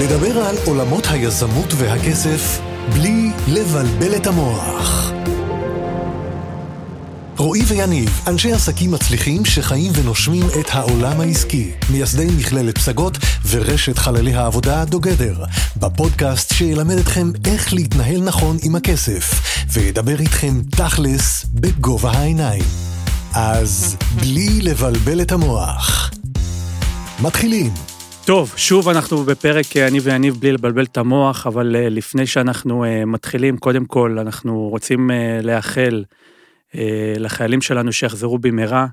לדבר על עולמות היזמות והכסף בלי לבלבל את המוח. רועי ויניב, אנשי עסקים מצליחים שחיים ונושמים את העולם העסקי, מייסדי מכללת פסגות ורשת חללי העבודה דוגדר, בפודקאסט שילמד אתכם איך להתנהל נכון עם הכסף, וידבר איתכם תכלס בגובה העיניים. אז בלי לבלבל את המוח. מתחילים. טוב, שוב אנחנו בפרק אה, אני ויניב בלי לבלבל את המוח, אבל אה, לפני שאנחנו אה, מתחילים, קודם כל אנחנו רוצים לאחל לחיילים שלנו שיחזרו במהרה,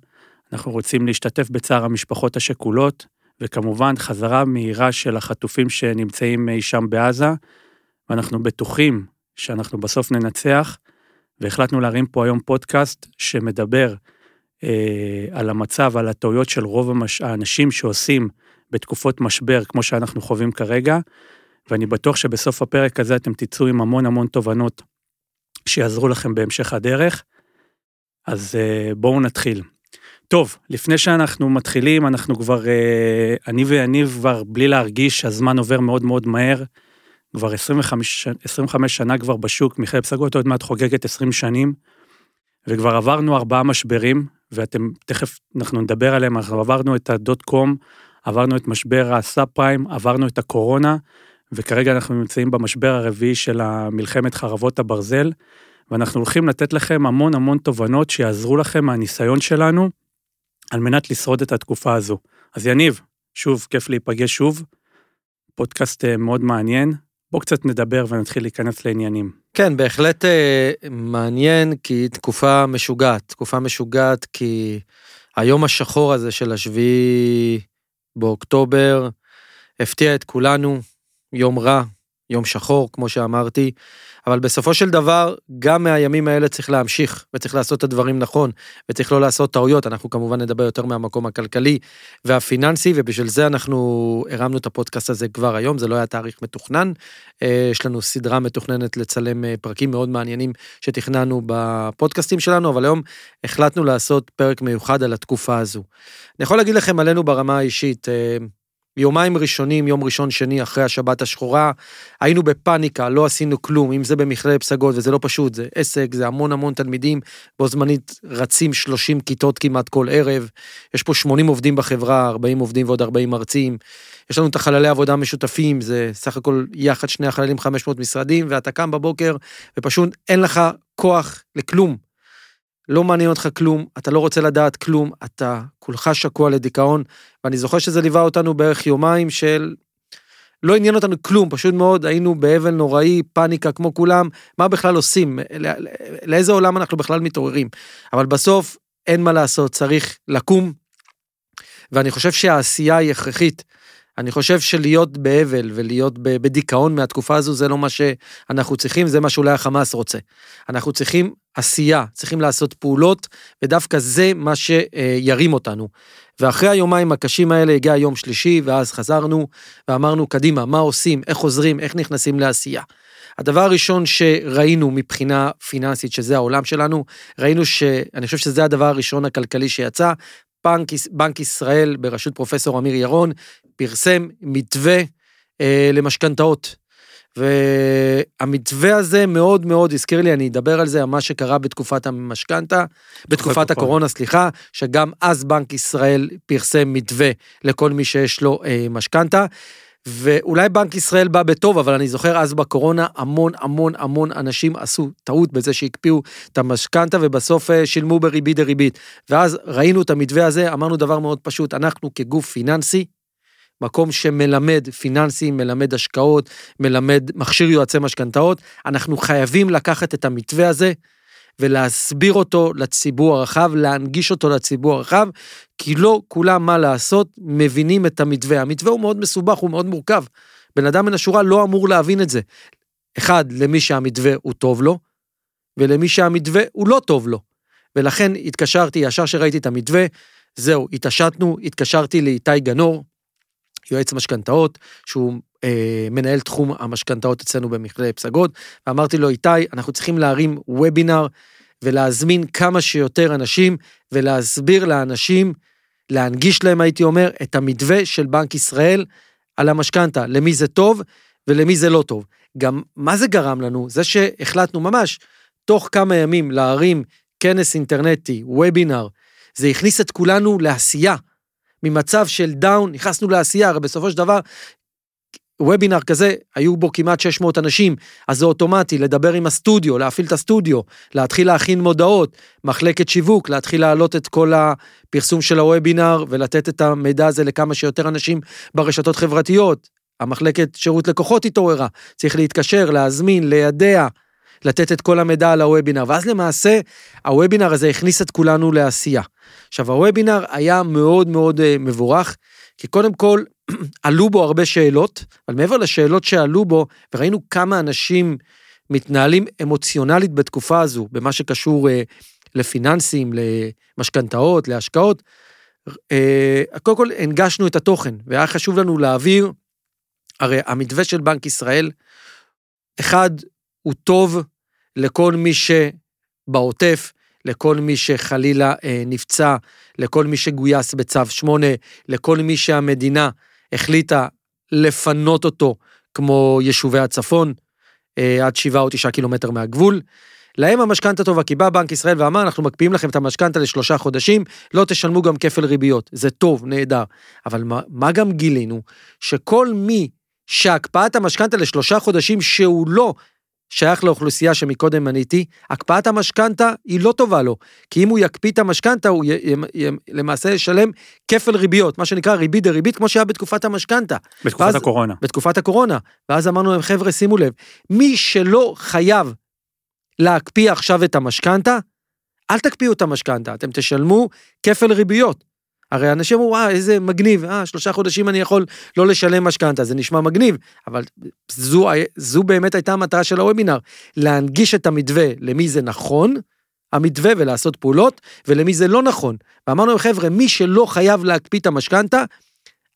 אנחנו רוצים להשתתף בצער המשפחות השכולות, וכמובן חזרה מהירה של החטופים שנמצאים אי שם בעזה, ואנחנו בטוחים שאנחנו בסוף ננצח, והחלטנו להרים פה היום פודקאסט שמדבר על המצב, על הטעויות של רוב. האנשים שעושים בתקופות משבר כמו שאנחנו חווים כרגע, ואני בטוח שבסוף הפרק הזה אתם תצאו עם המון המון תובנות שיעזרו לכם בהמשך הדרך. אז אה, בואו נתחיל. טוב, לפני שאנחנו מתחילים, אנחנו כבר, אה, אני ויניב כבר בלי להרגיש, הזמן עובר מאוד מאוד מהר. כבר 25, 25 שנה כבר בשוק, מיכאל פסגות עוד מעט חוגגת 20 שנים, וכבר עברנו ארבעה משברים, ואתם, תכף אנחנו נדבר עליהם, אנחנו עברנו את הדוט קום, עברנו את משבר הסאב פריים, עברנו את הקורונה, וכרגע אנחנו נמצאים במשבר הרביעי של מלחמת חרבות הברזל, ואנחנו הולכים לתת לכם המון המון תובנות שיעזרו לכם מהניסיון שלנו, על מנת לשרוד את התקופה הזו. אז יניב, שוב, כיף להיפגש שוב, פודקאסט אה, מאוד מעניין, בואו קצת נדבר ונתחיל להיכנס לעניינים. כן, בהחלט אה, מעניין, כי תקופה משוגעת. תקופה משוגעת כי היום השחור הזה של השביעי באוקטובר הפתיע את כולנו, יום רע, יום שחור, כמו שאמרתי, אבל בסופו של דבר, גם מהימים האלה צריך להמשיך, וצריך לעשות את הדברים נכון, וצריך לא לעשות טעויות, אנחנו כמובן נדבר יותר מהמקום הכלכלי והפיננסי, ובשביל זה אנחנו הרמנו את הפודקאסט הזה כבר היום, זה לא היה תאריך מתוכנן, אה, יש לנו סדרה מתוכננת לצלם אה, פרקים מאוד מעניינים שתכננו בפודקאסטים שלנו, אבל היום החלטנו לעשות פרק מיוחד על התקופה הזו. אני יכול להגיד לכם עלינו ברמה האישית, אה, יומיים ראשונים, יום ראשון, שני, אחרי השבת השחורה, היינו בפאניקה, לא עשינו כלום, אם זה במכללת פסגות, וזה לא פשוט, זה עסק, זה המון המון תלמידים, בו זמנית רצים 30 כיתות כמעט כל ערב, יש פה 80 עובדים בחברה, 40 עובדים ועוד 40 מרצים, יש לנו את החללי עבודה משותפים, זה סך הכל יחד שני החללים 500 משרדים, ואתה קם בבוקר, ופשוט אין לך כוח לכלום. לא מעניין אותך כלום, אתה לא רוצה לדעת כלום, אתה כולך שקוע לדיכאון, ואני זוכר שזה ליווה אותנו בערך יומיים של... לא עניין אותנו כלום, פשוט מאוד היינו באבל נוראי, פאניקה כמו כולם, מה בכלל עושים, לא, לאיזה עולם אנחנו בכלל מתעוררים. אבל בסוף אין מה לעשות, צריך לקום, ואני חושב שהעשייה היא הכרחית. אני חושב שלהיות באבל ולהיות בדיכאון מהתקופה הזו זה לא מה שאנחנו צריכים, זה מה שאולי החמאס רוצה. אנחנו צריכים עשייה, צריכים לעשות פעולות, ודווקא זה מה שירים אותנו. ואחרי היומיים הקשים האלה הגיע יום שלישי, ואז חזרנו ואמרנו, קדימה, מה עושים, איך עוזרים, איך נכנסים לעשייה. הדבר הראשון שראינו מבחינה פיננסית, שזה העולם שלנו, ראינו שאני חושב שזה הדבר הראשון הכלכלי שיצא, בנק, בנק ישראל בראשות פרופסור אמיר ירון פרסם מתווה אה, למשכנתאות. והמתווה הזה מאוד מאוד הזכיר לי, אני אדבר על זה, על מה שקרה בתקופת המשכנתה, בתקופת הקורונה, סליחה, שגם אז בנק ישראל פרסם מתווה לכל מי שיש לו אה, משכנתה. ואולי בנק ישראל בא בטוב, אבל אני זוכר אז בקורונה המון המון המון אנשים עשו טעות בזה שהקפיאו את המשכנתה ובסוף אה, שילמו בריבית דריבית. ואז ראינו את המתווה הזה, אמרנו דבר מאוד פשוט, אנחנו כגוף פיננסי, מקום שמלמד פיננסים, מלמד השקעות, מלמד מכשיר יועצי משכנתאות, אנחנו חייבים לקחת את המתווה הזה ולהסביר אותו לציבור הרחב, להנגיש אותו לציבור הרחב, כי לא כולם, מה לעשות, מבינים את המתווה. המתווה הוא מאוד מסובך, הוא מאוד מורכב. בן אדם מן השורה לא אמור להבין את זה. אחד, למי שהמתווה הוא טוב לו, ולמי שהמתווה הוא לא טוב לו. ולכן התקשרתי, ישר שראיתי את המתווה, זהו, התעשתנו, התקשרתי לאיתי גנור, יועץ משכנתאות, שהוא אה, מנהל תחום המשכנתאות אצלנו במכללת פסגות, ואמרתי לו, איתי, אנחנו צריכים להרים וובינר ולהזמין כמה שיותר אנשים ולהסביר לאנשים, להנגיש להם, הייתי אומר, את המתווה של בנק ישראל. על המשכנתה, למי זה טוב ולמי זה לא טוב. גם מה זה גרם לנו? זה שהחלטנו ממש תוך כמה ימים להרים כנס אינטרנטי, וובינר, זה הכניס את כולנו לעשייה. ממצב של down, נכנסנו לעשייה, הרי בסופו של דבר, וובינר כזה, היו בו כמעט 600 אנשים, אז זה אוטומטי, לדבר עם הסטודיו, להפעיל את הסטודיו, להתחיל להכין מודעות, מחלקת שיווק, להתחיל להעלות את כל הפרסום של הוובינר ולתת את המידע הזה לכמה שיותר אנשים ברשתות חברתיות. המחלקת שירות לקוחות התעוררה, צריך להתקשר, להזמין, לידע, לתת את כל המידע על הוובינר, ואז למעשה הוובינר הזה הכניס את כולנו לעשייה. עכשיו הוובינר היה מאוד מאוד אה, מבורך, כי קודם כל עלו בו הרבה שאלות, אבל מעבר לשאלות שעלו בו, וראינו כמה אנשים מתנהלים אמוציונלית בתקופה הזו, במה שקשור אה, לפיננסים, למשכנתאות, להשקעות, אה, קודם כל הנגשנו את התוכן, והיה חשוב לנו להעביר, הרי המתווה של בנק ישראל, אחד, הוא טוב לכל מי שבעוטף, לכל מי שחלילה אה, נפצע, לכל מי שגויס בצו 8, לכל מי שהמדינה החליטה לפנות אותו, כמו יישובי הצפון, אה, עד 7 או 9 קילומטר מהגבול. להם המשכנתה טובה, כי בא בנק ישראל ואמר, אנחנו מקפיאים לכם את המשכנתה לשלושה חודשים, לא תשלמו גם כפל ריביות. זה טוב, נהדר. אבל מה, מה גם גילינו? שכל מי שהקפאת המשכנתה לשלושה חודשים שהוא לא שייך לאוכלוסייה שמקודם מניתי, הקפאת המשכנתה היא לא טובה לו, כי אם הוא יקפיא את המשכנתה הוא י, י, י, למעשה ישלם כפל ריביות, מה שנקרא ריבית דריבית, כמו שהיה בתקופת המשכנתה. בתקופת ואז, הקורונה. בתקופת הקורונה. ואז אמרנו להם, חבר'ה, שימו לב, מי שלא חייב להקפיא עכשיו את המשכנתה, אל תקפיאו את המשכנתה, אתם תשלמו כפל ריביות. הרי אנשים אמרו, אה, איזה מגניב, אה, שלושה חודשים אני יכול לא לשלם משכנתה, זה נשמע מגניב, אבל זו, זו באמת הייתה המטרה של הוובינר, להנגיש את המתווה למי זה נכון, המתווה ולעשות פעולות, ולמי זה לא נכון. ואמרנו חבר'ה, מי שלא חייב להקפיא את המשכנתה,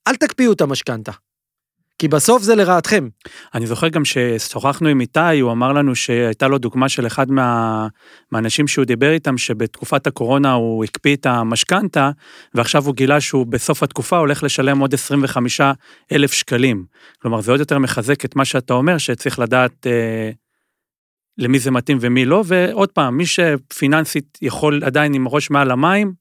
אל תקפיאו את המשכנתה. כי בסוף זה לרעתכם. אני זוכר גם ששוחחנו עם איתי, הוא אמר לנו שהייתה לו דוגמה של אחד מה, מהאנשים שהוא דיבר איתם, שבתקופת הקורונה הוא הקפיא את המשכנתה, ועכשיו הוא גילה שהוא בסוף התקופה הולך לשלם עוד 25 אלף שקלים. כלומר, זה עוד יותר מחזק את מה שאתה אומר, שצריך לדעת אה, למי זה מתאים ומי לא, ועוד פעם, מי שפיננסית יכול עדיין עם ראש מעל המים,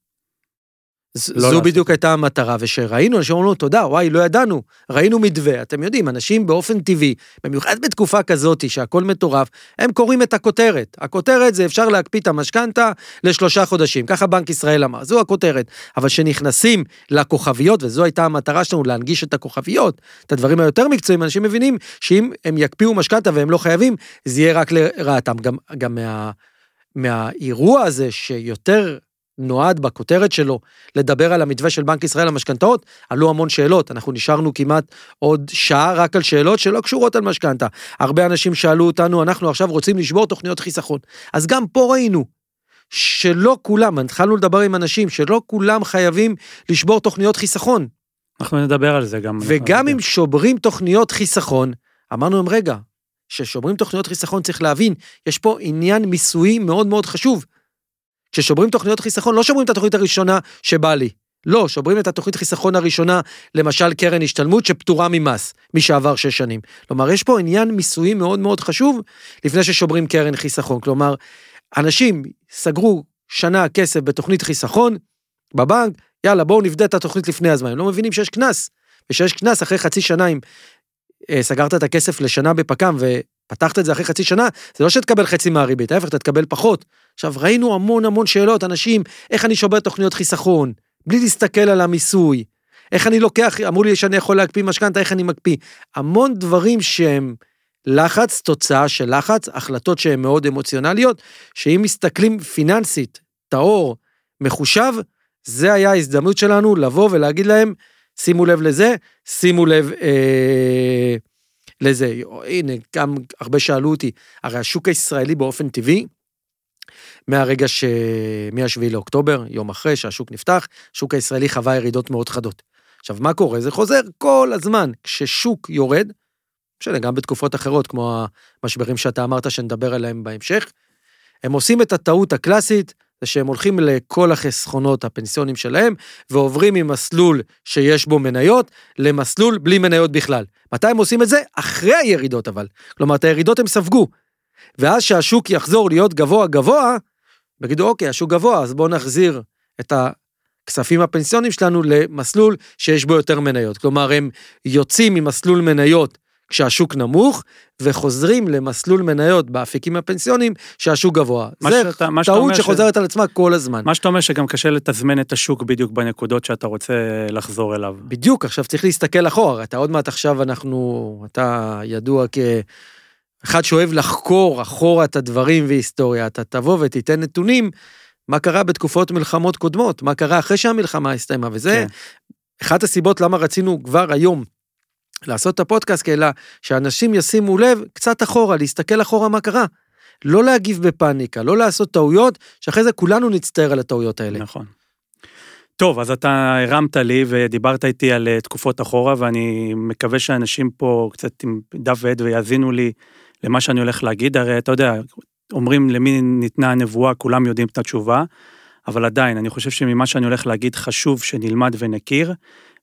לא זו בדיוק הייתה המטרה, ושראינו, אנשים אמרו, תודה, וואי, לא ידענו, ראינו מתווה. אתם יודעים, אנשים באופן טבעי, במיוחד בתקופה כזאת שהכל מטורף, הם קוראים את הכותרת. הכותרת זה אפשר להקפיא את המשכנתה לשלושה חודשים, ככה בנק ישראל אמר, זו הכותרת. אבל כשנכנסים לכוכביות, וזו הייתה המטרה שלנו, להנגיש את הכוכביות, את הדברים היותר מקצועיים, אנשים מבינים שאם הם יקפיאו משכנתה והם לא חייבים, זה יהיה רק לרעתם. גם, גם מה, מהאירוע הזה שיותר נועד בכותרת שלו לדבר על המתווה של בנק ישראל למשכנתאות, עלו המון שאלות, אנחנו נשארנו כמעט עוד שעה רק על שאלות שלא קשורות על משכנתה. הרבה אנשים שאלו אותנו, אנחנו עכשיו רוצים לשבור תוכניות חיסכון. אז גם פה ראינו שלא כולם, התחלנו לדבר עם אנשים, שלא כולם חייבים לשבור תוכניות חיסכון. אנחנו נדבר על זה גם. וגם אם שוברים תוכניות חיסכון, אמרנו להם, רגע, כששוברים תוכניות חיסכון צריך להבין, יש פה עניין מיסויי מאוד מאוד חשוב. כששוברים תוכניות חיסכון, לא שוברים את התוכנית הראשונה שבא לי. לא, שוברים את התוכנית חיסכון הראשונה, למשל קרן השתלמות שפטורה ממס, מי שעבר שש שנים. כלומר, יש פה עניין מיסויי מאוד מאוד חשוב לפני ששוברים קרן חיסכון. כלומר, אנשים סגרו שנה כסף בתוכנית חיסכון בבנק, יאללה, בואו נבדה את התוכנית לפני הזמן. הם לא מבינים שיש קנס, ושיש קנס אחרי חצי שנה אם אה, סגרת את הכסף לשנה בפק"ם ופתחת את זה אחרי חצי שנה, זה לא שתקבל חצי מהריבית, ההפך, אתה תקבל פחות. עכשיו, ראינו המון המון שאלות, אנשים, איך אני שובר תוכניות חיסכון, בלי להסתכל על המיסוי, איך אני לוקח, אמרו לי שאני יכול להקפיא משכנתה, איך אני מקפיא. המון דברים שהם לחץ, תוצאה של לחץ, החלטות שהן מאוד אמוציונליות, שאם מסתכלים פיננסית, טהור, מחושב, זה היה ההזדמנות שלנו לבוא ולהגיד להם, שימו לב לזה, שימו לב אה, לזה. הנה, גם הרבה שאלו אותי, הרי השוק הישראלי באופן טבעי, מהרגע ש... מ-7 לאוקטובר, יום אחרי שהשוק נפתח, השוק הישראלי חווה ירידות מאוד חדות. עכשיו, מה קורה? זה חוזר כל הזמן. כששוק יורד, משנה, גם בתקופות אחרות, כמו המשברים שאתה אמרת שנדבר עליהם בהמשך, הם עושים את הטעות הקלאסית, זה שהם הולכים לכל החסכונות הפנסיונים שלהם, ועוברים ממסלול שיש בו מניות, למסלול בלי מניות בכלל. מתי הם עושים את זה? אחרי הירידות אבל. כלומר, את הירידות הם ספגו. ואז שהשוק יחזור להיות גבוה גבוה, ויגידו, אוקיי, השוק גבוה, אז בואו נחזיר את הכספים הפנסיונים שלנו למסלול שיש בו יותר מניות. כלומר, הם יוצאים ממסלול מניות כשהשוק נמוך, וחוזרים למסלול מניות באפיקים הפנסיונים שהשוק גבוה. זה שאתה- טעות אומר ש- שחוזרת על עצמה כל הזמן. מה שאתה אומר שגם קשה לתזמן את השוק בדיוק בנקודות שאתה רוצה לחזור אליו. בדיוק, עכשיו צריך להסתכל אחורה, אתה עוד מעט עכשיו אנחנו, אתה ידוע כאחד שאוהב לחקור אחורה את הדברים והיסטוריה, אתה תבוא ותיתן נתונים, מה קרה בתקופות מלחמות קודמות, מה קרה אחרי שהמלחמה הסתיימה, וזה כן. אחת הסיבות למה רצינו כבר היום לעשות את הפודקאסט, אלא שאנשים ישימו לב קצת אחורה, להסתכל אחורה מה קרה. לא להגיב בפאניקה, לא לעשות טעויות, שאחרי זה כולנו נצטער על הטעויות האלה. נכון. טוב, אז אתה הרמת לי ודיברת איתי על אה, תקופות אחורה, ואני מקווה שאנשים פה קצת עם דף ועד ויאזינו לי למה שאני הולך להגיד. הרי אתה יודע, אומרים למי ניתנה הנבואה, כולם יודעים את התשובה, אבל עדיין, אני חושב שממה שאני הולך להגיד חשוב שנלמד ונכיר,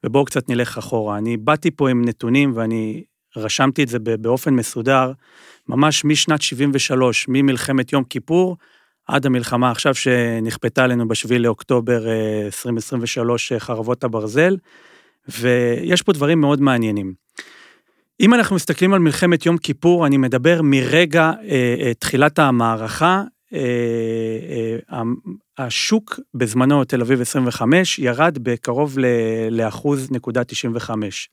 ובואו קצת נלך אחורה. אני באתי פה עם נתונים ואני רשמתי את זה באופן מסודר, ממש משנת 73, ממלחמת יום כיפור, עד המלחמה עכשיו שנכפתה עלינו בשביל לאוקטובר אה, 2023, אה, חרבות הברזל, ויש פה דברים מאוד מעניינים. אם אנחנו מסתכלים על מלחמת יום כיפור, אני מדבר מרגע אה, אה, תחילת המערכה, אה, אה, השוק בזמנו, תל אביב 25, ירד בקרוב ל- לאחוז נקודה 95.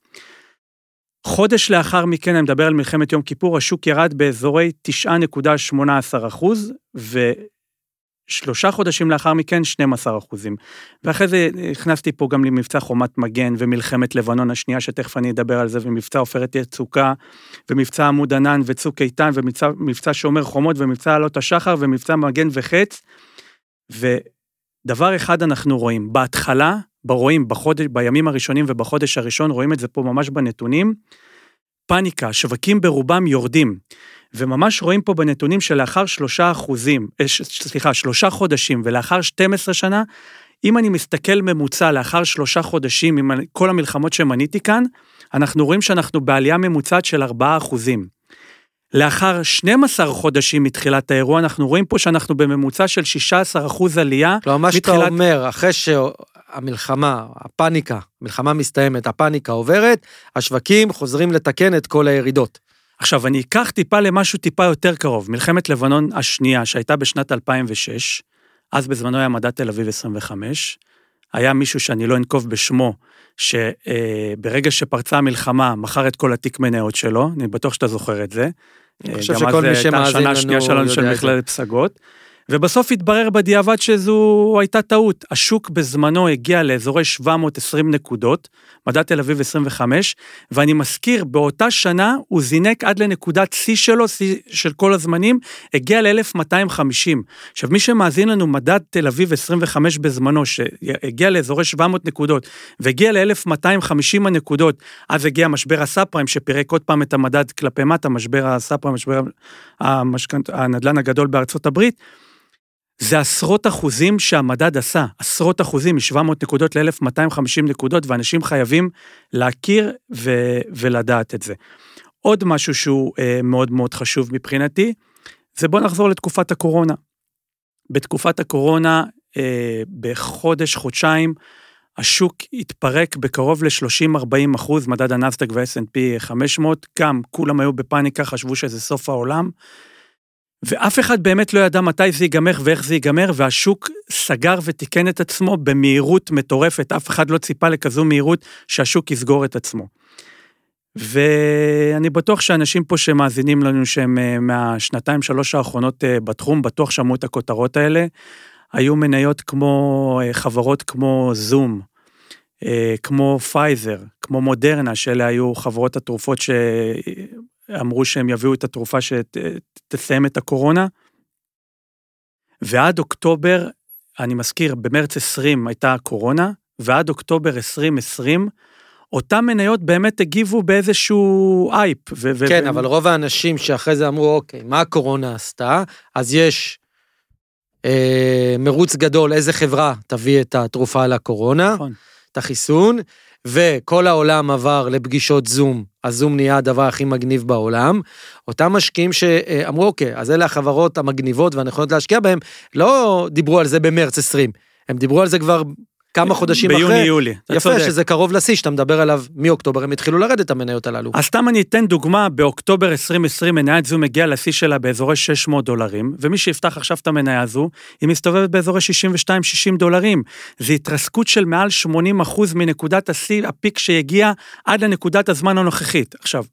חודש לאחר מכן, אני מדבר על מלחמת יום כיפור, השוק ירד באזורי 9.18 אחוז, ושלושה חודשים לאחר מכן 12 אחוזים. ואחרי זה הכנסתי פה גם למבצע חומת מגן ומלחמת לבנון השנייה, שתכף אני אדבר על זה, ומבצע עופרת יצוקה, ומבצע עמוד ענן וצוק איתן, ומבצע מבצע שומר חומות, ומבצע עלות השחר, ומבצע מגן וחץ. ודבר אחד אנחנו רואים, בהתחלה, רואים בחודש, בימים הראשונים ובחודש הראשון, רואים את זה פה ממש בנתונים, פאניקה, שווקים ברובם יורדים. וממש רואים פה בנתונים שלאחר שלושה אחוזים, אה, סליחה, שלושה חודשים ולאחר 12 שנה, אם אני מסתכל ממוצע לאחר שלושה חודשים עם כל המלחמות שמניתי כאן, אנחנו רואים שאנחנו בעלייה ממוצעת של 4 אחוזים. לאחר 12 חודשים מתחילת האירוע, אנחנו רואים פה שאנחנו בממוצע של 16 אחוז עלייה. כלומר, מה שאתה מתחילת- אומר, אחרי שהמלחמה, הפאניקה, המלחמה מסתיימת, הפאניקה עוברת, השווקים חוזרים לתקן את כל הירידות. עכשיו, אני אקח טיפה למשהו טיפה יותר קרוב. מלחמת לבנון השנייה, שהייתה בשנת 2006, אז בזמנו היה מדד תל אביב 25, היה מישהו שאני לא אנקוב בשמו, שברגע שפרצה המלחמה, מכר את כל התיק מניות שלו, אני בטוח שאתה זוכר את זה. אני חושב גם שכל אז מי הייתה שמאזין השנה לנו השנייה שלנו יודע של את זה. מכללת פסגות. ובסוף התברר בדיעבד שזו הייתה טעות. השוק בזמנו הגיע לאזורי 720 נקודות, מדד תל אביב 25, ואני מזכיר, באותה שנה הוא זינק עד לנקודת שיא שלו, שיא של כל הזמנים, הגיע ל-1250. עכשיו, מי שמאזין לנו, מדד תל אביב 25 בזמנו, שהגיע לאזורי 700 נקודות, והגיע ל-1250 הנקודות, אז הגיע משבר הסאב-פריים, שפירק עוד פעם את המדד כלפי מטה, משבר הסאב-פריים, משבר המשכנת- הנדל"ן הגדול בארצות הברית, זה עשרות אחוזים שהמדד עשה, עשרות אחוזים, מ-700 נקודות ל-1250 נקודות, ואנשים חייבים להכיר ו- ולדעת את זה. עוד משהו שהוא אה, מאוד מאוד חשוב מבחינתי, זה בוא נחזור לתקופת הקורונה. בתקופת הקורונה, אה, בחודש, חודשיים, השוק התפרק בקרוב ל-30-40 אחוז, מדד הנסדק וה-S&P 500, גם כולם היו בפאניקה, חשבו שזה סוף העולם. ואף אחד באמת לא ידע מתי זה ייגמר ואיך זה ייגמר, והשוק סגר ותיקן את עצמו במהירות מטורפת, אף אחד לא ציפה לכזו מהירות שהשוק יסגור את עצמו. ואני בטוח שאנשים פה שמאזינים לנו שהם אה, מהשנתיים שלוש האחרונות אה, בתחום, בטוח שמעו את הכותרות האלה. היו מניות כמו אה, חברות כמו זום, כמו פייזר, כמו מודרנה, שאלה היו חברות התרופות שאמרו שהם יביאו את התרופה שתסיים את הקורונה. ועד אוקטובר, אני מזכיר, במרץ 20 הייתה הקורונה, ועד אוקטובר 2020, אותם מניות באמת הגיבו באיזשהו אייפ. ו- כן, ו- אבל רוב האנשים שאחרי זה אמרו, אוקיי, מה הקורונה עשתה? אז יש אה, מרוץ גדול, איזה חברה תביא את התרופה לקורונה, נכון. את החיסון, וכל העולם עבר לפגישות זום, הזום נהיה הדבר הכי מגניב בעולם. אותם משקיעים שאמרו, אוקיי, אז אלה החברות המגניבות והנכונות להשקיע בהן, לא דיברו על זה במרץ 20, הם דיברו על זה כבר כמה חודשים אחרי. ביוני-יולי, אתה יפה, צודק. שזה קרוב לשיא שאתה מדבר עליו מאוקטובר, הם התחילו לרדת המניות הללו. אז סתם אני אתן דוגמה, באוקטובר 2020 מניית זו מגיעה לשיא שלה באזורי 600 דולרים, ומי שיפתח עכשיו את המניה הזו, היא מסתובבת באזורי 62-60 דולרים. זו התרסקות של מעל 80 אחוז מנקודת השיא, הפיק שהגיע עד לנקודת הזמן הנוכחית. עכשיו,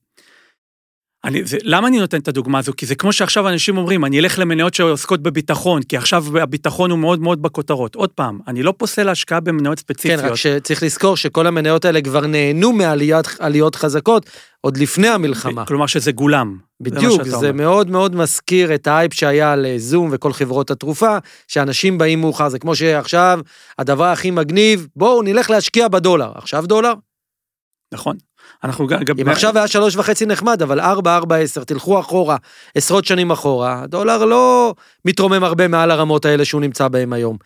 אני, זה, למה אני נותן את הדוגמה הזו? כי זה כמו שעכשיו אנשים אומרים, אני אלך למניות שעוסקות בביטחון, כי עכשיו הביטחון הוא מאוד מאוד בכותרות. עוד פעם, אני לא פוסל השקעה במניות כן, ספציפיות. רק שצריך לזכור שכל המניות האלה כבר נהנו מעליות עליות חזקות עוד לפני המלחמה. כלומר שזה גולם. זה בדיוק, זה אומר. מאוד מאוד מזכיר את האייפ שהיה על זום וכל חברות התרופה, שאנשים באים מאוחר, זה כמו שעכשיו הדבר הכי מגניב, בואו נלך להשקיע בדולר. עכשיו דולר? נכון. אנחנו גם... גם- אם עכשיו היה שלוש וחצי נחמד, אבל ארבע, ארבע, עשר, תלכו אחורה, עשרות שנים אחורה, הדולר לא מתרומם הרבה מעל הרמות האלה שהוא נמצא בהם היום.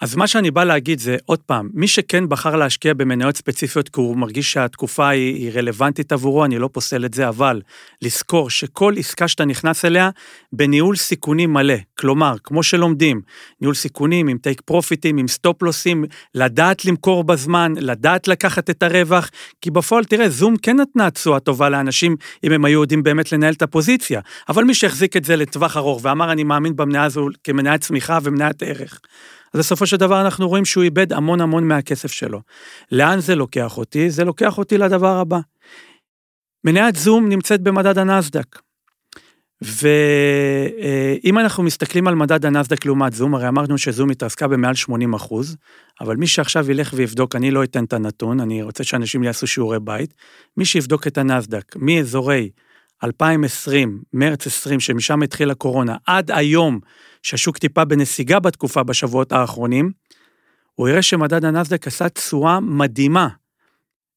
אז מה שאני בא להגיד זה, עוד פעם, מי שכן בחר להשקיע במניות ספציפיות כי הוא מרגיש שהתקופה היא, היא רלוונטית עבורו, אני לא פוסל את זה, אבל לזכור שכל עסקה שאתה נכנס אליה, בניהול סיכונים מלא. כלומר, כמו שלומדים, ניהול סיכונים עם take profit ים, עם stop loss ים, לדעת למכור בזמן, לדעת לקחת את הרווח, כי בפועל, תראה, זום כן נתנה תשואה טובה לאנשים, אם הם היו יודעים באמת לנהל את הפוזיציה, אבל מי שהחזיק את זה לטווח ארוך ואמר, אני מאמין במניה הזו כמניית צמיחה ומניית ערך, אז בסופו של דבר אנחנו רואים שהוא איבד המון המון מהכסף שלו. לאן זה לוקח אותי? זה לוקח אותי לדבר הבא. מניית זום נמצאת במדד הנסדק. ואם אנחנו מסתכלים על מדד הנסדק לעומת זום, הרי אמרנו שזום התרסקה במעל 80 אחוז, אבל מי שעכשיו ילך ויבדוק, אני לא אתן את הנתון, אני רוצה שאנשים יעשו שיעורי בית, מי שיבדוק את הנסדק מאזורי 2020, מרץ 20, שמשם התחילה קורונה, עד היום, שהשוק טיפה בנסיגה בתקופה בשבועות האחרונים, הוא יראה שמדד הנסדק עשה תשואה מדהימה.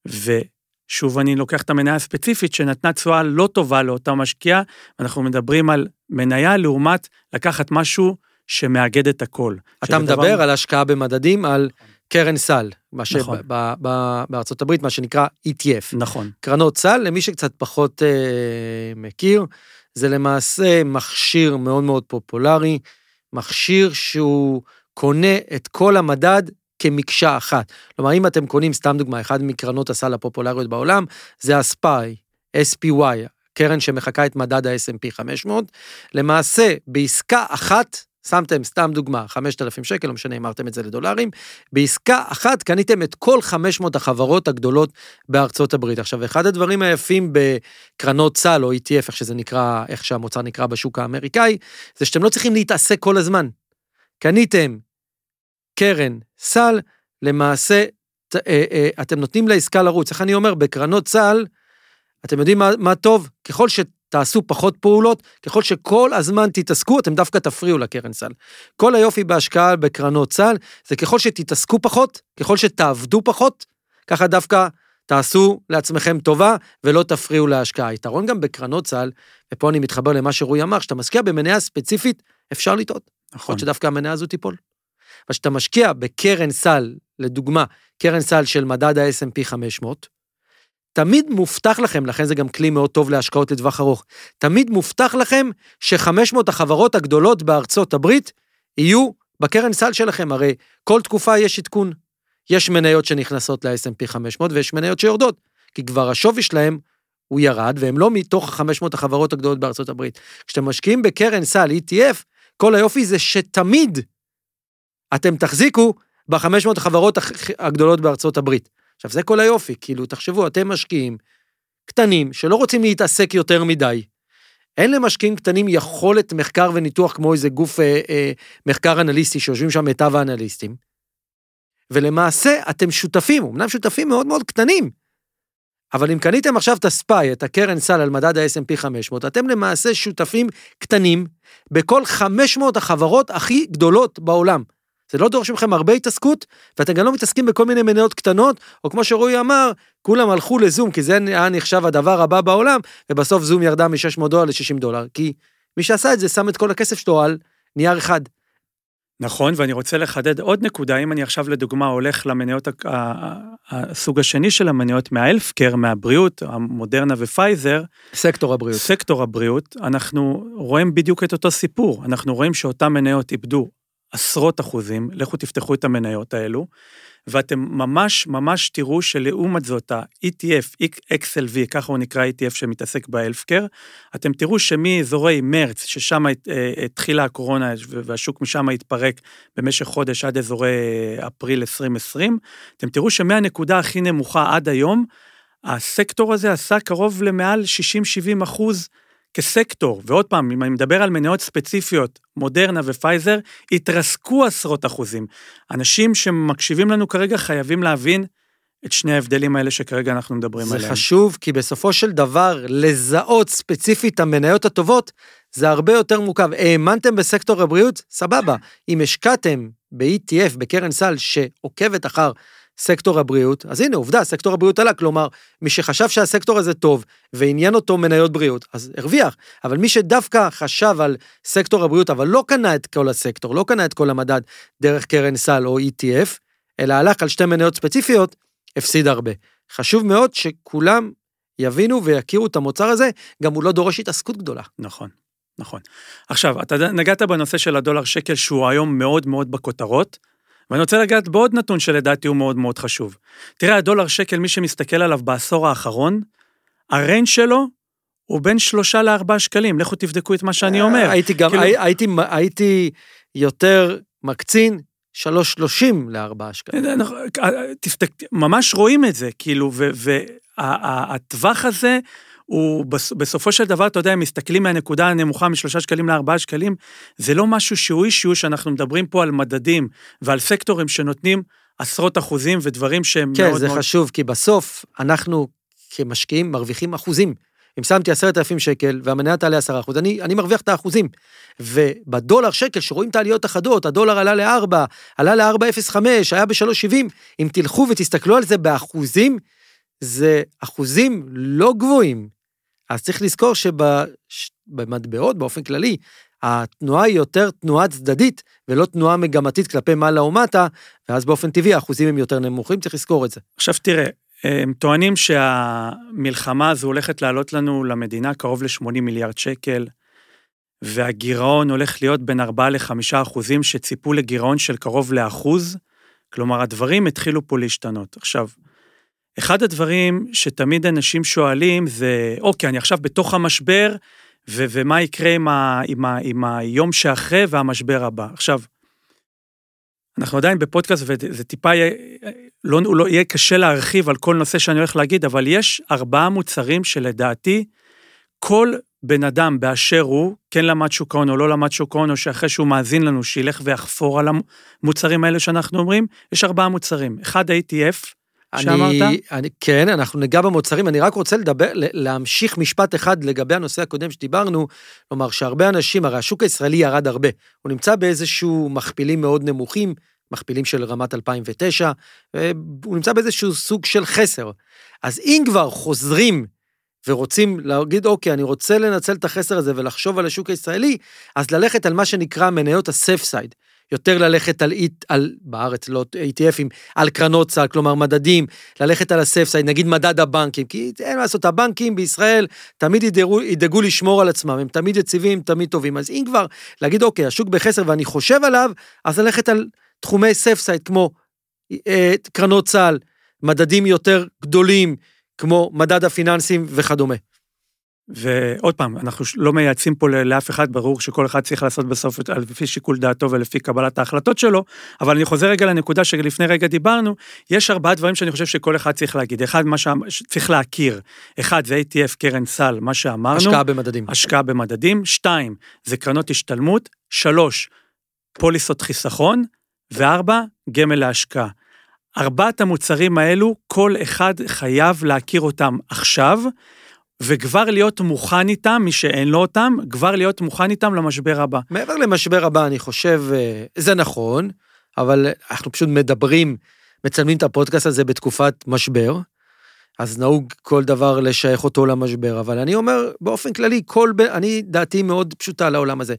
ושוב, אני לוקח את המניה הספציפית שנתנה תשואה לא טובה לאותה משקיע, אנחנו מדברים על מניה לעומת לקחת משהו שמאגד את הכל. אתה מדבר דבר- על השקעה במדדים, על קרן סל, מה נכון. שבארצות הברית, מה שנקרא ETF. נכון, קרנות סל, למי שקצת פחות אה, מכיר, זה למעשה מכשיר מאוד מאוד פופולרי, מכשיר שהוא קונה את כל המדד כמקשה אחת. כלומר, אם אתם קונים, סתם דוגמה, אחד מקרנות הסל הפופולריות בעולם, זה הספאי, SPY, קרן שמחקה את מדד ה-S&P 500, למעשה, בעסקה אחת, שמתם סתם דוגמה, 5,000 שקל, לא משנה, אמרתם את זה לדולרים, בעסקה אחת קניתם את כל 500 החברות הגדולות בארצות הברית. עכשיו, אחד הדברים היפים בקרנות סל או ETF, איך שזה נקרא, איך שהמוצר נקרא בשוק האמריקאי, זה שאתם לא צריכים להתעסק כל הזמן. קניתם קרן סל, למעשה, ת- אה, אה, אתם נותנים לעסקה לרוץ. איך אני אומר, בקרנות סל, אתם יודעים מה, מה טוב? ככל שתעשו פחות פעולות, ככל שכל הזמן תתעסקו, אתם דווקא תפריעו לקרן סל. כל היופי בהשקעה בקרנות סל, זה ככל שתתעסקו פחות, ככל שתעבדו פחות, ככה דווקא תעשו לעצמכם טובה ולא תפריעו להשקעה. היתרון גם בקרנות סל, ופה אני מתחבר למה שרועי אמר, כשאתה משקיע במניה ספציפית, אפשר לטעות. יכול נכון. להיות שדווקא המניה הזו תיפול. אבל כשאתה משקיע בקרן סל, לדוגמה, קרן סל של מדד ה-S&P 500, תמיד מובטח לכם, לכן זה גם כלי מאוד טוב להשקעות לטווח ארוך, תמיד מובטח לכם ש-500 החברות הגדולות בארצות הברית יהיו בקרן סל שלכם, הרי כל תקופה יש עדכון. יש מניות שנכנסות ל-S&P 500 ויש מניות שיורדות, כי כבר השווי שלהם הוא ירד, והם לא מתוך ה-500 החברות הגדולות בארצות הברית. כשאתם משקיעים בקרן סל ETF, כל היופי זה שתמיד אתם תחזיקו ב-500 החברות הגדולות בארצות הברית. עכשיו, זה כל היופי, כאילו, תחשבו, אתם משקיעים קטנים שלא רוצים להתעסק יותר מדי. אין למשקיעים קטנים יכולת מחקר וניתוח כמו איזה גוף אה, אה, מחקר אנליסטי שיושבים שם מיטב האנליסטים. ולמעשה, אתם שותפים, אמנם שותפים מאוד מאוד קטנים, אבל אם קניתם עכשיו את הספאי, את הקרן סל על מדד ה-S&P 500, אתם למעשה שותפים קטנים בכל 500 החברות הכי גדולות בעולם. זה לא דורש מכם הרבה התעסקות, ואתם גם לא מתעסקים בכל מיני מניות קטנות, או כמו שרועי אמר, כולם הלכו לזום, כי זה היה נחשב הדבר הבא בעולם, ובסוף זום ירדה מ-600 דולר ל-60 דולר, כי מי שעשה את זה שם את כל הכסף שלו על נייר אחד. נכון, ואני רוצה לחדד עוד נקודה, אם אני עכשיו לדוגמה הולך למניות, הסוג השני של המניות מה healthcare, מהבריאות, המודרנה ופייזר, סקטור הבריאות. סקטור הבריאות, אנחנו רואים בדיוק את אותו סיפור. אנחנו רואים שאותן מניות איבדו עשרות אחוזים, לכו תפתחו את המניות האלו, ואתם ממש ממש תראו שלעומת זאת ה-ETF, XLV, ככה הוא נקרא ETF שמתעסק ב healthcare, אתם תראו שמאזורי מרץ, ששם אה, התחילה הקורונה והשוק משם התפרק במשך חודש עד אזורי אפריל 2020, אתם תראו שמהנקודה הכי נמוכה עד היום, הסקטור הזה עשה קרוב למעל 60-70 אחוז כסקטור, ועוד פעם, אם אני מדבר על מניות ספציפיות, מודרנה ופייזר, התרסקו עשרות אחוזים. אנשים שמקשיבים לנו כרגע חייבים להבין את שני ההבדלים האלה שכרגע אנחנו מדברים זה עליהם. זה חשוב, כי בסופו של דבר, לזהות ספציפית את המניות הטובות, זה הרבה יותר מורכב. האמנתם בסקטור הבריאות? סבבה. אם השקעתם ב-ETF, בקרן סל, שעוקבת אחר סקטור הבריאות, אז הנה עובדה, סקטור הבריאות עלה, כלומר, מי שחשב שהסקטור הזה טוב ועניין אותו מניות בריאות, אז הרוויח, אבל מי שדווקא חשב על סקטור הבריאות, אבל לא קנה את כל הסקטור, לא קנה את כל המדד דרך קרן סל או ETF, אלא הלך על שתי מניות ספציפיות, הפסיד הרבה. חשוב מאוד שכולם יבינו ויכירו את המוצר הזה, גם הוא לא דורש התעסקות גדולה. נכון, נכון. עכשיו, אתה נגעת בנושא של הדולר שקל, שהוא היום מאוד מאוד בכותרות, ואני רוצה לגעת בעוד נתון שלדעתי הוא מאוד מאוד חשוב. תראה, הדולר שקל, מי שמסתכל עליו בעשור האחרון, הריינג' שלו הוא בין שלושה לארבעה שקלים, לכו תבדקו את מה שאני אומר. הייתי גם, כאילו... הייתי, הייתי יותר מקצין, שלוש שלושים לארבעה שקלים. תפתק, ממש רואים את זה, כאילו, והטווח הזה, הוא בסופו של דבר, אתה יודע, הם מסתכלים מהנקודה הנמוכה משלושה שקלים לארבעה שקלים, זה לא משהו שהוא אישיו שאנחנו מדברים פה על מדדים ועל סקטורים שנותנים עשרות אחוזים ודברים שהם כן, מאוד מאוד... כן, זה. חשוב, כי בסוף אנחנו כמשקיעים מרוויחים אחוזים. אם שמתי עשרת אלפים שקל והמניה תעלה עשרה אחוז, אני, אני מרוויח את האחוזים. ובדולר שקל, שרואים את העליות החדות, הדולר עלה לארבע, עלה לארבע אפס חמש, היה בשלוש שבעים, אם תלכו ותסתכלו על זה באחוזים, זה אחוזים לא גבוהים. אז צריך לזכור שבמטבעות, באופן כללי, התנועה היא יותר תנועה צדדית, ולא תנועה מגמתית כלפי מעלה או מטה, ואז באופן טבעי האחוזים הם יותר נמוכים, צריך לזכור את זה. עכשיו תראה, הם טוענים שהמלחמה הזו הולכת לעלות לנו, למדינה, קרוב ל-80 מיליארד שקל, והגירעון הולך להיות בין 4 ל-5 אחוזים, שציפו לגירעון של קרוב לאחוז, כלומר, הדברים התחילו פה להשתנות. עכשיו, אחד הדברים שתמיד אנשים שואלים זה, אוקיי, אני עכשיו בתוך המשבר, ו- ומה יקרה עם, ה- עם, ה- עם היום שאחרי והמשבר הבא. עכשיו, אנחנו עדיין בפודקאסט וזה טיפה יהיה, לא, לא יהיה קשה להרחיב על כל נושא שאני הולך להגיד, אבל יש ארבעה מוצרים שלדעתי, כל בן אדם באשר הוא, כן למד שוק ההון או לא למד שוק ההון, או שאחרי שהוא מאזין לנו, שילך ויחפור על המוצרים האלה שאנחנו אומרים, יש ארבעה מוצרים. אחד ה-ATF, שאמרת? אני, אני, כן, אנחנו ניגע במוצרים, אני רק רוצה לדבר, להמשיך משפט אחד לגבי הנושא הקודם שדיברנו, כלומר שהרבה אנשים, הרי השוק הישראלי ירד הרבה, הוא נמצא באיזשהו מכפילים מאוד נמוכים, מכפילים של רמת 2009, הוא נמצא באיזשהו סוג של חסר. אז אם כבר חוזרים ורוצים להגיד, אוקיי, אני רוצה לנצל את החסר הזה ולחשוב על השוק הישראלי, אז ללכת על מה שנקרא מניות ה-safe side. יותר ללכת על, על בארץ, לא ETF ים, על קרנות סל, כלומר מדדים, ללכת על safe, נגיד מדד הבנקים, כי אין מה לעשות, הבנקים בישראל תמיד ידאגו, ידאגו לשמור על עצמם, הם תמיד יציבים, תמיד טובים. אז אם כבר להגיד, אוקיי, השוק בחסר ואני חושב עליו, אז ללכת על תחומי safe, כמו אה, קרנות סל, מדדים יותר גדולים, כמו מדד הפיננסים וכדומה. ועוד פעם, אנחנו לא מייעצים פה לאף אחד, ברור שכל אחד צריך לעשות בסוף לפי שיקול דעתו ולפי קבלת ההחלטות שלו, אבל אני חוזר רגע לנקודה שלפני רגע דיברנו, יש ארבעה דברים שאני חושב שכל אחד צריך להגיד. אחד, מה שצריך להכיר, אחד זה ATF קרן סל, מה שאמרנו. השקעה במדדים. השקעה במדדים. שתיים, זה קרנות השתלמות. שלוש, פוליסות חיסכון. וארבע, גמל להשקעה. ארבעת המוצרים האלו, כל אחד חייב להכיר אותם עכשיו, וכבר להיות מוכן איתם, מי שאין לו אותם, כבר להיות מוכן איתם למשבר הבא. מעבר למשבר הבא, אני חושב, אה, זה נכון, אבל אנחנו פשוט מדברים, מצלמים את הפודקאסט הזה בתקופת משבר, אז נהוג כל דבר לשייך אותו למשבר, אבל אני אומר, באופן כללי, כל, אני, דעתי מאוד פשוטה לעולם הזה.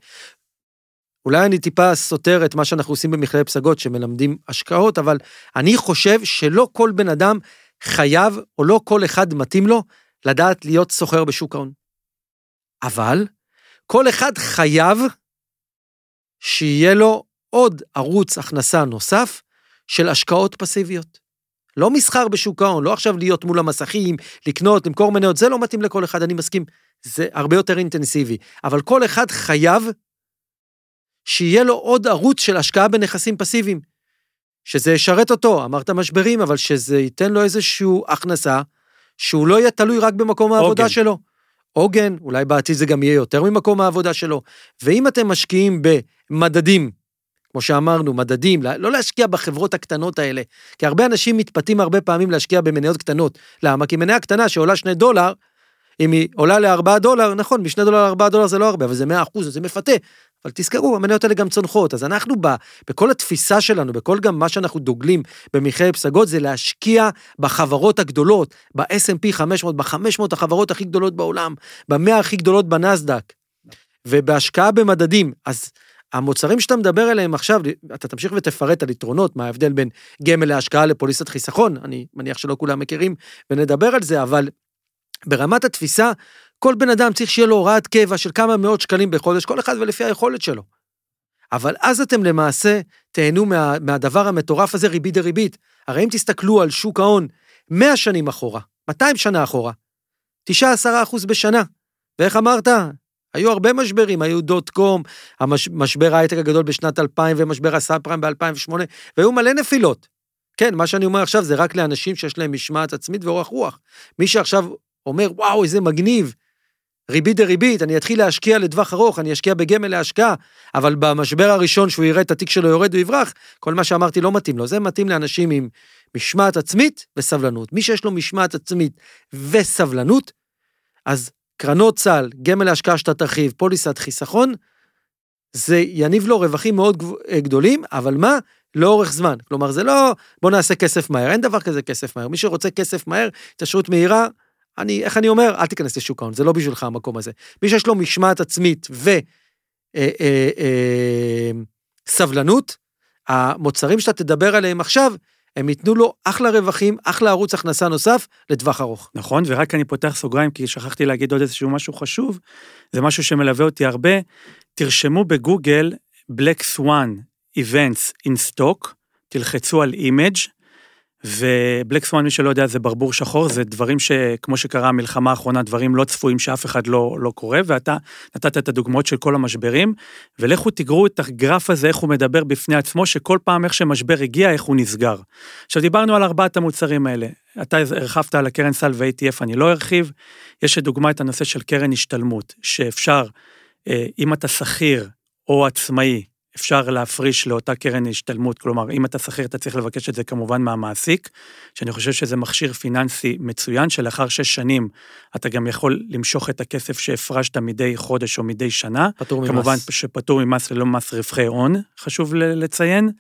אולי אני טיפה סותר את מה שאנחנו עושים במכללת פסגות, שמלמדים השקעות, אבל אני חושב שלא כל בן אדם חייב, או לא כל אחד מתאים לו, לדעת להיות סוחר בשוק ההון. אבל כל אחד חייב שיהיה לו עוד ערוץ הכנסה נוסף של השקעות פסיביות. לא מסחר בשוק ההון, לא עכשיו להיות מול המסכים, לקנות, למכור מניות, זה לא מתאים לכל אחד, אני מסכים. זה הרבה יותר אינטנסיבי. אבל כל אחד חייב שיהיה לו עוד ערוץ של השקעה בנכסים פסיביים. שזה ישרת אותו, אמרת משברים, אבל שזה ייתן לו איזושהי הכנסה, שהוא לא יהיה תלוי רק במקום העבודה עוגן. שלו. עוגן, אולי בעתיד זה גם יהיה יותר ממקום העבודה שלו. ואם אתם משקיעים במדדים, כמו שאמרנו, מדדים, לא להשקיע בחברות הקטנות האלה, כי הרבה אנשים מתפתים הרבה פעמים להשקיע במניות קטנות. למה? כי מניה קטנה שעולה שני דולר, אם היא עולה לארבעה דולר, נכון, משני דולר לארבעה דולר זה לא הרבה, אבל זה מאה אחוז, זה מפתה. אבל תזכרו, המניות האלה גם צונחות, אז אנחנו ב, בכל התפיסה שלנו, בכל גם מה שאנחנו דוגלים במכללת פסגות, זה להשקיע בחברות הגדולות, ב-S&P 500, ב-500 החברות הכי גדולות בעולם, ב-100 הכי גדולות בנסדק, ובהשקעה במדדים. אז המוצרים שאתה מדבר עליהם עכשיו, אתה תמשיך ותפרט על יתרונות, מה ההבדל בין גמל להשקעה לפוליסת חיסכון, אני מניח שלא כולם מכירים, ונדבר על זה, אבל ברמת התפיסה, כל בן אדם צריך שיהיה לו הוראת קבע של כמה מאות שקלים בחודש, כל אחד ולפי היכולת שלו. אבל אז אתם למעשה תהנו מה, מהדבר המטורף הזה ריבית דריבית. הרי אם תסתכלו על שוק ההון 100 שנים אחורה, 200 שנה אחורה, 9-10 אחוז בשנה. ואיך אמרת? היו הרבה משברים, היו דוט קום, המשבר ההייטק הגדול בשנת 2000 ומשבר הסאב פריים ב-2008, והיו מלא נפילות. כן, מה שאני אומר עכשיו זה רק לאנשים שיש להם משמעת עצמית ואורך רוח. מי שעכשיו אומר, וואו, איזה מגניב, ריבית דריבית, אני אתחיל להשקיע לטווח ארוך, אני אשקיע בגמל להשקעה, אבל במשבר הראשון שהוא יראה את התיק שלו יורד הוא יברח, כל מה שאמרתי לא מתאים לו, זה מתאים לאנשים עם משמעת עצמית וסבלנות. מי שיש לו משמעת עצמית וסבלנות, אז קרנות סל, גמל להשקעה שאתה תרחיב, פוליסת חיסכון, זה יניב לו רווחים מאוד גדולים, אבל מה? לאורך זמן. כלומר, זה לא בוא נעשה כסף מהר, אין דבר כזה כסף מהר. מי שרוצה כסף מהר, התעשרות מהירה, אני, איך אני אומר? אל תיכנס לשוק ההון, זה לא בשבילך המקום הזה. מי שיש לו משמעת עצמית וסבלנות, אה, אה, אה, המוצרים שאתה תדבר עליהם עכשיו, הם ייתנו לו אחלה רווחים, אחלה ערוץ הכנסה נוסף לטווח ארוך. נכון, ורק אני פותח סוגריים, כי שכחתי להגיד עוד איזשהו משהו חשוב, זה משהו שמלווה אותי הרבה. תרשמו בגוגל Black Swan Events in Stock, תלחצו על Image, ובלק סואן, מי שלא יודע, זה ברבור שחור, זה דברים שכמו שקרה המלחמה האחרונה, דברים לא צפויים שאף אחד לא, לא קורא, ואתה נתת את הדוגמאות של כל המשברים, ולכו תגרו את הגרף הזה, איך הוא מדבר בפני עצמו, שכל פעם איך שמשבר הגיע, איך הוא נסגר. עכשיו, דיברנו על ארבעת המוצרים האלה. אתה הרחבת על הקרן סל ו-ATF, אני לא ארחיב. יש לדוגמה את הנושא של קרן השתלמות, שאפשר, אה, אם אתה שכיר או עצמאי, אפשר להפריש לאותה קרן השתלמות, כלומר, אם אתה שכיר, אתה צריך לבקש את זה כמובן מהמעסיק, שאני חושב שזה מכשיר פיננסי מצוין, שלאחר שש שנים אתה גם יכול למשוך את הכסף שהפרשת מדי חודש או מדי שנה. פטור ממס. כמובן שפטור ממס ללא מס רווחי הון, חשוב לציין,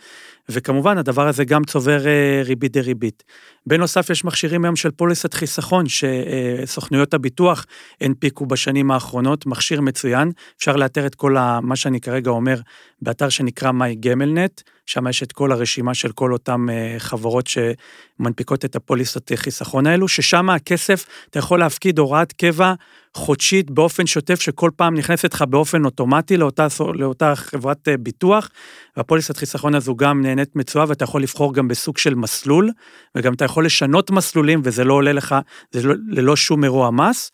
וכמובן הדבר הזה גם צובר אה, ריבית דריבית. בנוסף, יש מכשירים היום של פוליסת חיסכון, שסוכנויות הביטוח הנפיקו בשנים האחרונות, מכשיר מצוין, אפשר לאתר את כל ה, מה שאני כרגע אומר באתר שנקרא MyGamelNet, שם יש את כל הרשימה של כל אותן אה, חברות שמנפיקות את הפוליסות חיסכון האלו, ששם הכסף, אתה יכול להפקיד הוראת קבע חודשית באופן שוטף, שכל פעם נכנסת לך באופן אוטומטי לאותה, לאותה חברת אה, ביטוח, והפוליסת חיסכון הזו גם נהנית מצואה, ואתה יכול לבחור גם בסוג של מסלול, וגם אתה יכול לשנות מסלולים, וזה לא עולה לך, זה לא, ללא שום אירוע מס.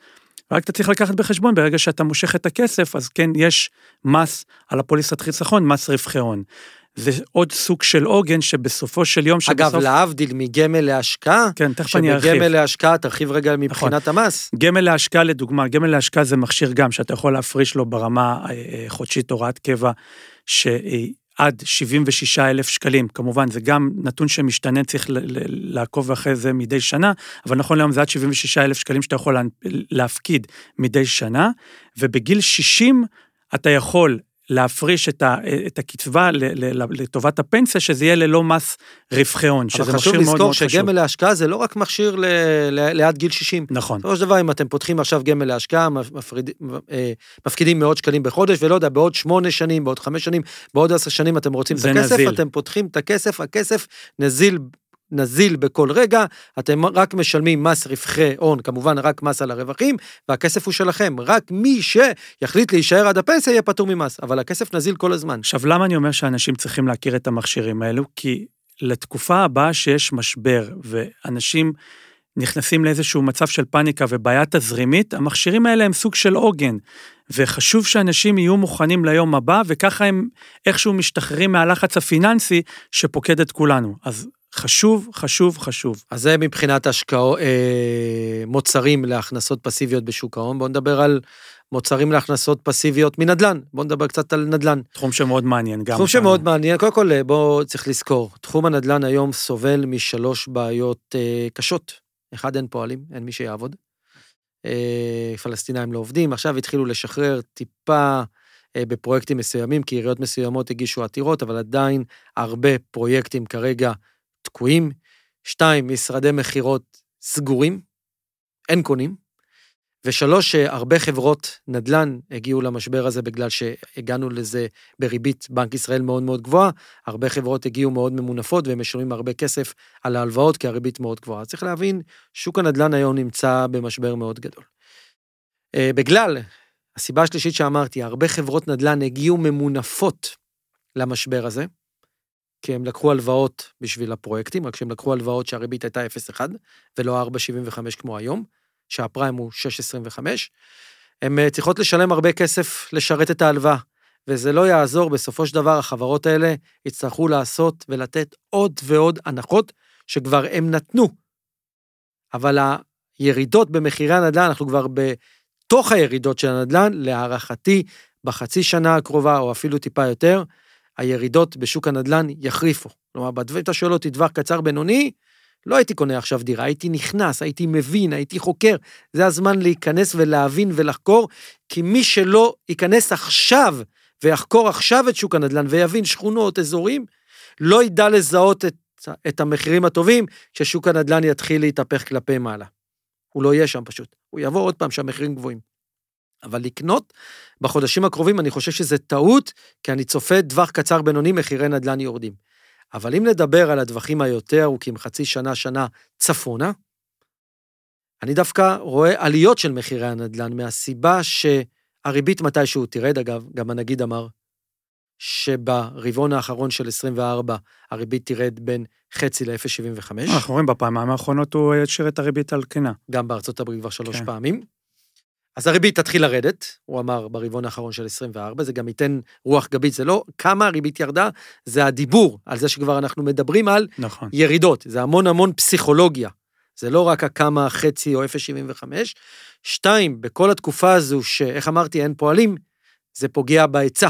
רק אתה צריך לקחת בחשבון, ברגע שאתה מושך את הכסף, אז כן, יש מס על הפוליסת חיסכון, מס רווחי הון. זה עוד סוג של עוגן שבסופו של יום שבסוף... אגב, להבדיל מגמל להשקעה, כן, תכף אני ארחיב. שבגמל להשקעה, תרחיב רגע מבחינת נכון. המס. גמל להשקעה, לדוגמה, גמל להשקעה זה מכשיר גם שאתה יכול להפריש לו ברמה אה, אה, חודשית הוראת קבע, שעד 76 אלף שקלים, כמובן, זה גם נתון שמשתנה, צריך לעקוב אחרי זה מדי שנה, אבל נכון להיום זה עד 76 אלף שקלים שאתה יכול להפקיד מדי שנה, ובגיל 60 אתה יכול להפריש את, ה, את הקצבה לטובת הפנסיה, שזה יהיה ללא מס רווחי הון, שזה אבל מכשיר חשוב מאוד מאוד לזכור חשוב. שגמל להשקעה זה לא רק מכשיר ל- ל- ליד גיל 60. נכון. בסופו של דבר, אם אתם פותחים עכשיו גמל להשקעה, מפריד, אה, מפקידים מאות שקלים בחודש, ולא יודע, בעוד שמונה שנים, בעוד חמש שנים, בעוד עשר שנים אתם רוצים את הכסף, נזיל. אתם פותחים את הכסף, הכסף נזיל, נזיל בכל רגע, אתם רק משלמים מס רווחי הון, כמובן רק מס על הרווחים, והכסף הוא שלכם. רק מי שיחליט להישאר עד הפנסיה יהיה פטור ממס, אבל הכסף נזיל כל הזמן. עכשיו, למה אני אומר שאנשים צריכים להכיר את המכשירים האלו? כי לתקופה הבאה שיש משבר, ואנשים נכנסים לאיזשהו מצב של פאניקה ובעיה תזרימית, המכשירים האלה הם סוג של עוגן. וחשוב שאנשים יהיו מוכנים ליום הבא, וככה הם איכשהו משתחררים מהלחץ הפיננסי שפוקד את כולנו. אז חשוב, חשוב, חשוב. אז זה מבחינת השקעות, אה, מוצרים להכנסות פסיביות בשוק ההון. בואו נדבר על מוצרים להכנסות פסיביות מנדל"ן. בואו נדבר קצת על נדל"ן. תחום שמאוד מעניין גם. תחום. שמאוד מעניין. קודם כל, בואו צריך לזכור, תחום הנדל"ן היום סובל משלוש בעיות אה, קשות. אחד, אין פועלים, אין מי שיעבוד. אה, פלסטינאים לא עובדים, עכשיו התחילו לשחרר טיפה אה, בפרויקטים מסוימים, כי עיריות מסוימות הגישו עתירות, אבל עדיין הרבה פרויקטים כרגע תקועים. שתיים, משרדי מכירות סגורים, אין קונים. ושלוש, הרבה חברות נדל"ן הגיעו למשבר הזה בגלל שהגענו לזה בריבית בנק ישראל מאוד מאוד גבוהה. הרבה חברות הגיעו מאוד ממונפות והם משלמים הרבה כסף על ההלוואות כי הריבית מאוד גבוהה. צריך להבין, שוק הנדל"ן היום נמצא במשבר מאוד גדול. אה, בגלל, הסיבה השלישית שאמרתי, הרבה חברות נדל"ן הגיעו ממונפות למשבר הזה, כי הם לקחו הלוואות בשביל הפרויקטים, רק שהם לקחו הלוואות שהריבית הייתה 0.1 ולא 4.75 כמו היום. שהפריים הוא 6.25, הן אה, צריכות לשלם הרבה כסף לשרת את ההלוואה, וזה לא יעזור, בסופו של דבר החברות האלה יצטרכו לעשות ולתת עוד ועוד הנחות שכבר הם נתנו. אבל הירידות במחירי הנדל"ן, אנחנו כבר בתוך הירידות של הנדל"ן, להערכתי, בחצי שנה הקרובה, או אפילו טיפה יותר, הירידות בשוק הנדל"ן יחריפו. כלומר, אם אתה שואל אותי טווח קצר בינוני, לא הייתי קונה עכשיו דירה, הייתי נכנס, הייתי מבין, הייתי חוקר. זה הזמן להיכנס ולהבין ולחקור, כי מי שלא ייכנס עכשיו ויחקור עכשיו את שוק הנדל"ן ויבין שכונות, אזורים, לא ידע לזהות את, את המחירים הטובים כששוק הנדל"ן יתחיל להתהפך כלפי מעלה. הוא לא יהיה שם פשוט, הוא יבוא עוד פעם שהמחירים גבוהים. אבל לקנות בחודשים הקרובים, אני חושב שזה טעות, כי אני צופה טווח קצר בינוני, מחירי נדל"ן יורדים. אבל אם נדבר על הטווחים היותר ארוכים, חצי שנה, שנה צפונה, אני דווקא רואה עליות של מחירי הנדל"ן מהסיבה שהריבית מתישהו תרד, אגב, גם הנגיד אמר שברבעון האחרון של 24 הריבית תרד בין חצי ל-0.75. אנחנו רואים בפעמיים האחרונות הוא השאיר את הריבית על כנה. גם בארצות הברית כבר שלוש כן. פעמים. אז הריבית תתחיל לרדת, הוא אמר ברבעון האחרון של 24, זה גם ייתן רוח גבית, זה לא כמה הריבית ירדה, זה הדיבור על זה שכבר אנחנו מדברים על נכון. ירידות, זה המון המון פסיכולוגיה. זה לא רק הכמה חצי או 0.75. שתיים, בכל התקופה הזו שאיך אמרתי, אין פועלים, זה פוגע בהיצע,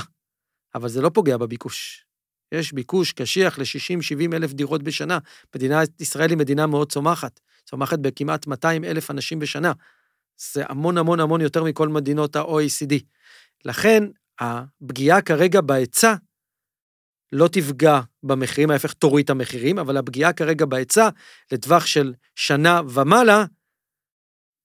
אבל זה לא פוגע בביקוש. יש ביקוש קשיח ל-60-70 אלף דירות בשנה. מדינת ישראל היא מדינה מאוד צומחת, צומחת בכמעט 200 אלף אנשים בשנה. זה המון המון המון יותר מכל מדינות ה-OECD. לכן, הפגיעה כרגע בהיצע לא תפגע במחירים, ההפך תוריד את המחירים, אבל הפגיעה כרגע בהיצע לטווח של שנה ומעלה,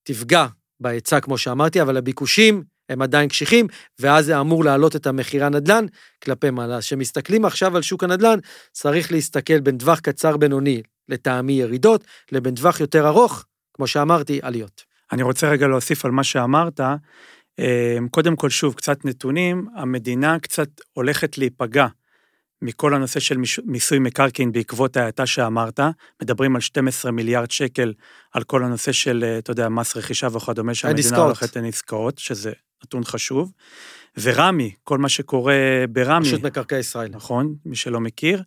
תפגע בהיצע, כמו שאמרתי, אבל הביקושים הם עדיין קשיחים, ואז זה אמור להעלות את המחירי הנדל"ן כלפי מעלה. אז כשמסתכלים עכשיו על שוק הנדל"ן, צריך להסתכל בין טווח קצר בינוני, לטעמי ירידות, לבין טווח יותר ארוך, כמו שאמרתי, עליות. אני רוצה רגע להוסיף על מה שאמרת. אה, קודם כל, שוב, קצת נתונים, המדינה קצת הולכת להיפגע מכל הנושא של מיסוי מקרקעין בעקבות ההאטה שאמרת. מדברים על 12 מיליארד שקל על כל הנושא של, אה, אתה יודע, מס רכישה וכדומה, שהמדינה. הולכת עסקאות, שזה נתון חשוב. ורמי, כל מה שקורה ברמי, רשות מקרקעי ישראל. נכון, מי שלא מכיר,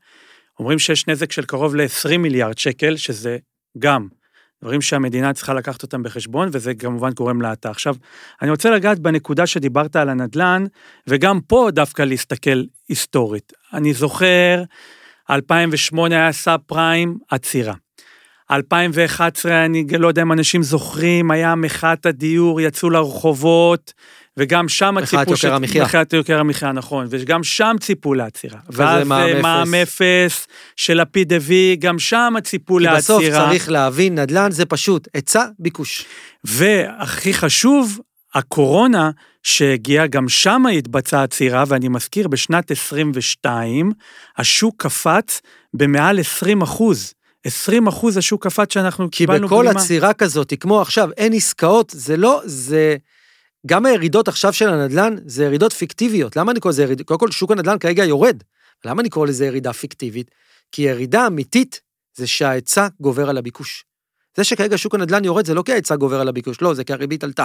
אומרים שיש נזק של קרוב ל-20 מיליארד שקל, שזה גם דברים שהמדינה צריכה לקחת אותם בחשבון, וזה כמובן גורם להאטה. עכשיו, אני רוצה לגעת בנקודה שדיברת על הנדל"ן, וגם פה דווקא להסתכל היסטורית. אני זוכר, 2008 היה סאב פריים עצירה. 2011, אני לא יודע אם אנשים זוכרים, היה מחאת הדיור, יצאו לרחובות, וגם שם ציפו... יוקר המחיה. מחאת יוקר המחיה, נכון, וגם שם ציפו לעצירה. ואז מע"מ אה, אפס. מע"מ אפס של לפיד הביא, גם שם ציפו כי בסוף לעצירה. צריך להבין, נדל"ן זה פשוט היצע, ביקוש. והכי חשוב, הקורונה שהגיעה, גם שם התבצעה עצירה, ואני מזכיר, בשנת 22, השוק קפץ במעל 20 אחוז. 20 אחוז השוק קפץ שאנחנו כי קיבלנו בכל בלימה. עצירה כזאת, כמו עכשיו, אין עסקאות, זה לא, זה... גם הירידות עכשיו של הנדל"ן, זה ירידות פיקטיביות. למה אני קורא לזה ירידה? קודם כל, שוק הנדל"ן כרגע יורד. למה אני קורא לזה ירידה פיקטיבית? כי ירידה אמיתית זה שההיצע גובר על הביקוש. זה שכרגע שוק הנדל"ן יורד, זה לא כי ההיצע גובר על הביקוש, לא, זה כי הריבית עלתה.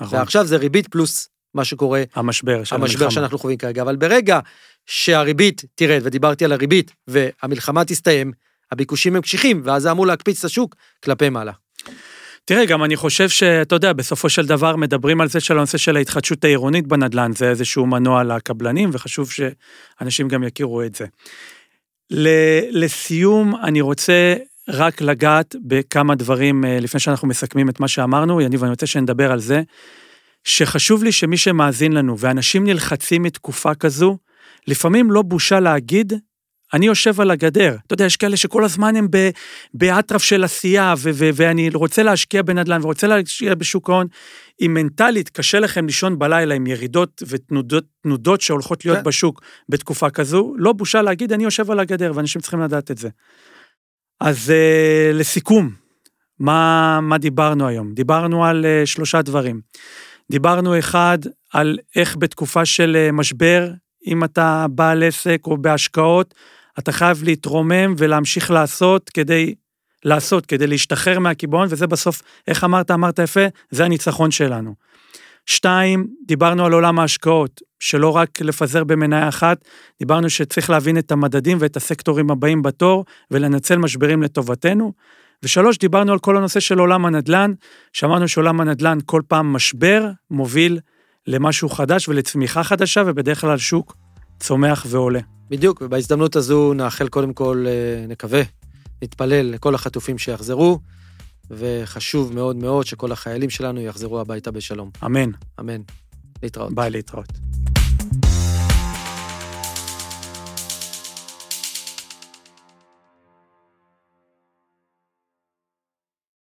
נכון, ועכשיו זה ריבית פלוס מה שקורה, המשבר של המשבר המלחמה. שאנחנו חווים כרגע. אבל ברגע שהריבית תרד, ודיברתי על הריבית, והמלחמה תסתיים, הביקושים הם קשיחים, ואז זה אמור להקפיץ את השוק כלפי מעלה. תראה, גם אני חושב שאתה יודע, בסופו של דבר מדברים על זה של הנושא של ההתחדשות העירונית בנדל"ן, זה איזשהו מנוע לקבלנים, וחשוב שאנשים גם יכירו את זה. לסיום, אני רוצה רק לגעת בכמה דברים אה, לפני שאנחנו מסכמים את מה שאמרנו, יניב, אני רוצה שנדבר על זה, שחשוב לי שמי שמאזין לנו, ואנשים נלחצים מתקופה כזו, לפעמים לא בושה להגיד, אני יושב על הגדר. אתה יודע, יש כאלה שכל הזמן הם באטרף של עשייה, ו- ו- ואני רוצה להשקיע בנדל"ן ורוצה להשקיע בשוק ההון. אם מנטלית קשה לכם לישון בלילה עם ירידות ותנודות תנודות שהולכות להיות כן. בשוק בתקופה כזו, לא בושה להגיד, אני יושב על הגדר, ואנשים צריכים לדעת את זה. אז uh, לסיכום, מה, מה דיברנו היום? דיברנו על uh, שלושה דברים. דיברנו אחד, על איך בתקופה של uh, משבר, אם אתה בעל עסק או בהשקעות, אתה חייב להתרומם ולהמשיך לעשות כדי, לעשות, כדי להשתחרר מהקיבעון, וזה בסוף, איך אמרת, אמרת יפה, זה הניצחון שלנו. שתיים, דיברנו על עולם ההשקעות, שלא רק לפזר במניה אחת, דיברנו שצריך להבין את המדדים ואת הסקטורים הבאים בתור, ולנצל משברים לטובתנו. ושלוש, דיברנו על כל הנושא של עולם הנדל"ן, שאמרנו שעולם הנדל"ן כל פעם משבר מוביל למשהו חדש ולצמיחה חדשה, ובדרך כלל שוק צומח ועולה. בדיוק, ובהזדמנות הזו נאחל קודם כל, אה, נקווה, נתפלל לכל החטופים שיחזרו, וחשוב מאוד מאוד שכל החיילים שלנו יחזרו הביתה בשלום. אמן. אמן. להתראות. ביי להתראות.